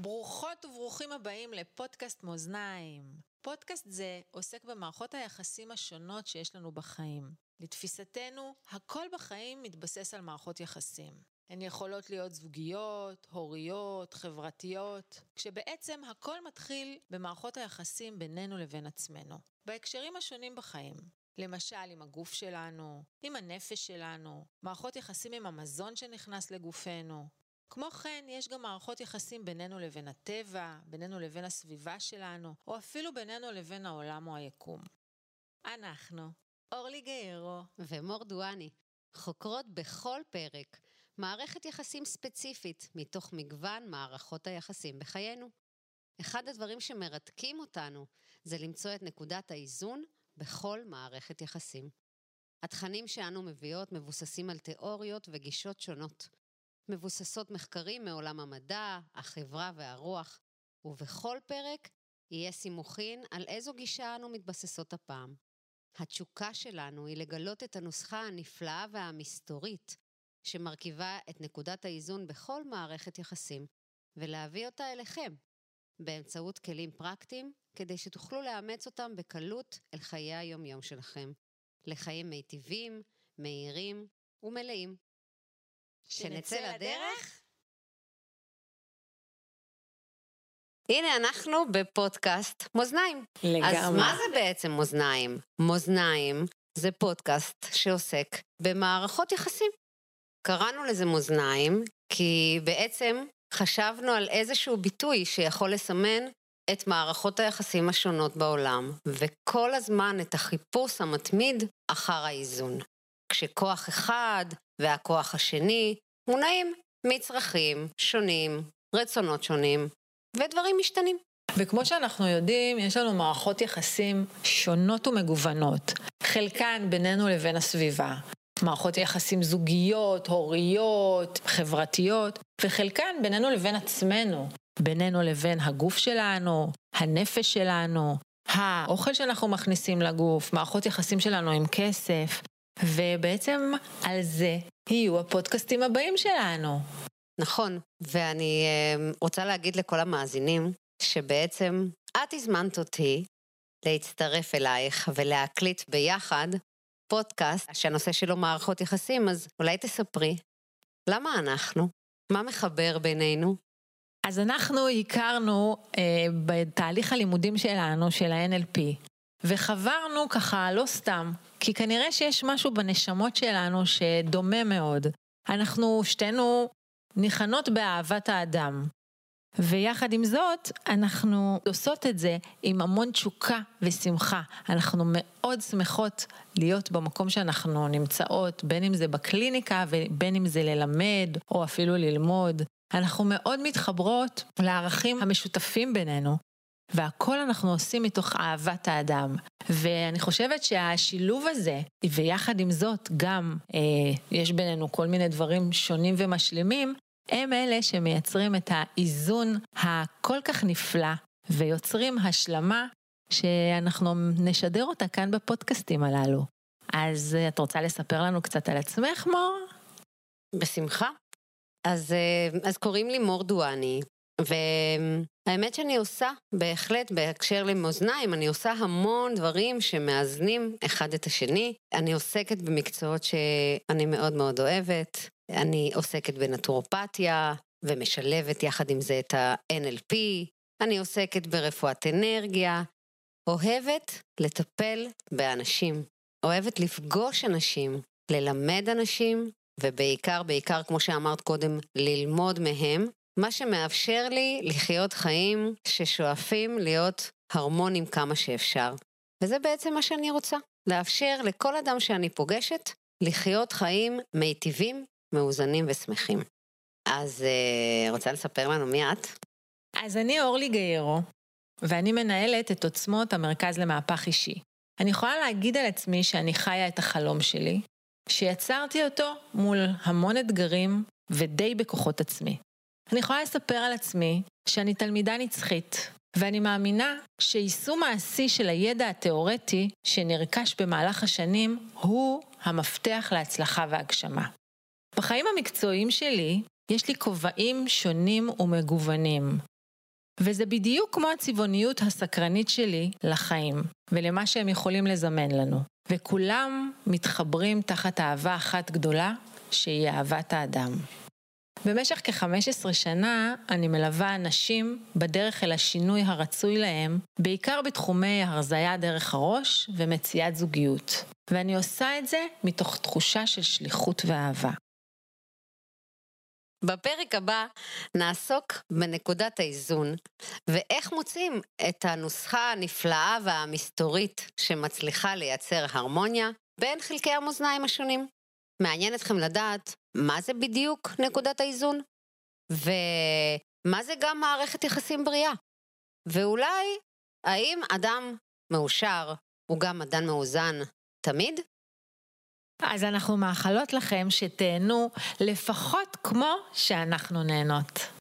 ברוכות וברוכים הבאים לפודקאסט מאזניים. פודקאסט זה עוסק במערכות היחסים השונות שיש לנו בחיים. לתפיסתנו, הכל בחיים מתבסס על מערכות יחסים. הן יכולות להיות זוגיות, הוריות, חברתיות, כשבעצם הכל מתחיל במערכות היחסים בינינו לבין עצמנו, בהקשרים השונים בחיים. למשל עם הגוף שלנו, עם הנפש שלנו, מערכות יחסים עם המזון שנכנס לגופנו, כמו כן, יש גם מערכות יחסים בינינו לבין הטבע, בינינו לבין הסביבה שלנו, או אפילו בינינו לבין העולם או היקום. אנחנו, אורלי גיירו ומור דואני, חוקרות בכל פרק מערכת יחסים ספציפית מתוך מגוון מערכות היחסים בחיינו. אחד הדברים שמרתקים אותנו זה למצוא את נקודת האיזון בכל מערכת יחסים. התכנים שאנו מביאות מבוססים על תיאוריות וגישות שונות. מבוססות מחקרים מעולם המדע, החברה והרוח, ובכל פרק יהיה סימוכין על איזו גישה אנו מתבססות הפעם. התשוקה שלנו היא לגלות את הנוסחה הנפלאה והמסתורית שמרכיבה את נקודת האיזון בכל מערכת יחסים, ולהביא אותה אליכם, באמצעות כלים פרקטיים, כדי שתוכלו לאמץ אותם בקלות אל חיי היומיום שלכם, לחיים מיטיבים, מהירים ומלאים. שנצא לדרך? הנה אנחנו בפודקאסט מאזניים. לגמרי. אז מה זה בעצם מאזניים? מאזניים זה פודקאסט שעוסק במערכות יחסים. קראנו לזה מאזניים כי בעצם חשבנו על איזשהו ביטוי שיכול לסמן את מערכות היחסים השונות בעולם, וכל הזמן את החיפוש המתמיד אחר האיזון. כשכוח אחד והכוח השני מונעים מצרכים שונים, רצונות שונים, ודברים משתנים. וכמו שאנחנו יודעים, יש לנו מערכות יחסים שונות ומגוונות. חלקן בינינו לבין הסביבה. מערכות יחסים זוגיות, הוריות, חברתיות, וחלקן בינינו לבין עצמנו. בינינו לבין הגוף שלנו, הנפש שלנו, האוכל שאנחנו מכניסים לגוף, מערכות יחסים שלנו עם כסף, ובעצם על זה יהיו הפודקאסטים הבאים שלנו. נכון, ואני אה, רוצה להגיד לכל המאזינים, שבעצם את הזמנת אותי להצטרף אלייך ולהקליט ביחד פודקאסט שהנושא שלו מערכות יחסים, אז אולי תספרי, למה אנחנו? מה מחבר בינינו? אז אנחנו הכרנו אה, בתהליך הלימודים שלנו, של ה-NLP, וחברנו ככה לא סתם, כי כנראה שיש משהו בנשמות שלנו שדומה מאוד. אנחנו שתינו ניחנות באהבת האדם. ויחד עם זאת, אנחנו עושות את זה עם המון תשוקה ושמחה. אנחנו מאוד שמחות להיות במקום שאנחנו נמצאות, בין אם זה בקליניקה ובין אם זה ללמד או אפילו ללמוד. אנחנו מאוד מתחברות לערכים המשותפים בינינו, והכל אנחנו עושים מתוך אהבת האדם. ואני חושבת שהשילוב הזה, ויחד עם זאת גם אה, יש בינינו כל מיני דברים שונים ומשלימים, הם אלה שמייצרים את האיזון הכל כך נפלא ויוצרים השלמה שאנחנו נשדר אותה כאן בפודקאסטים הללו. אז אה, את רוצה לספר לנו קצת על עצמך, מור? בשמחה. אז, אה, אז קוראים לי מור דואני, והאמת שאני עושה, בהחלט, בהקשר למאזניים, אני עושה המון דברים שמאזנים אחד את השני. אני עוסקת במקצועות שאני מאוד מאוד אוהבת. אני עוסקת בנטורופתיה, ומשלבת יחד עם זה את ה-NLP. אני עוסקת ברפואת אנרגיה. אוהבת לטפל באנשים. אוהבת לפגוש אנשים, ללמד אנשים, ובעיקר, בעיקר, כמו שאמרת קודם, ללמוד מהם, מה שמאפשר לי לחיות חיים ששואפים להיות הרמונים כמה שאפשר. וזה בעצם מה שאני רוצה, לאפשר לכל אדם שאני פוגשת לחיות חיים מיטיבים, מאוזנים ושמחים. אז uh, רוצה לספר לנו מי את? אז אני אורלי גיירו, ואני מנהלת את עוצמות המרכז למהפך אישי. אני יכולה להגיד על עצמי שאני חיה את החלום שלי, שיצרתי אותו מול המון אתגרים ודי בכוחות עצמי. אני יכולה לספר על עצמי שאני תלמידה נצחית, ואני מאמינה שיישום מעשי של הידע התיאורטי שנרכש במהלך השנים הוא המפתח להצלחה והגשמה. בחיים המקצועיים שלי יש לי כובעים שונים ומגוונים. וזה בדיוק כמו הצבעוניות הסקרנית שלי לחיים, ולמה שהם יכולים לזמן לנו. וכולם מתחברים תחת אהבה אחת גדולה, שהיא אהבת האדם. במשך כ-15 שנה אני מלווה אנשים בדרך אל השינוי הרצוי להם, בעיקר בתחומי הרזייה דרך הראש ומציאת זוגיות. ואני עושה את זה מתוך תחושה של שליחות ואהבה. בפרק הבא נעסוק בנקודת האיזון, ואיך מוצאים את הנוסחה הנפלאה והמסתורית שמצליחה לייצר הרמוניה בין חלקי המאזניים השונים. מעניין אתכם לדעת מה זה בדיוק נקודת האיזון, ומה זה גם מערכת יחסים בריאה. ואולי, האם אדם מאושר הוא גם אדם מאוזן תמיד? אז אנחנו מאחלות לכם שתהנו לפחות כמו שאנחנו נהנות.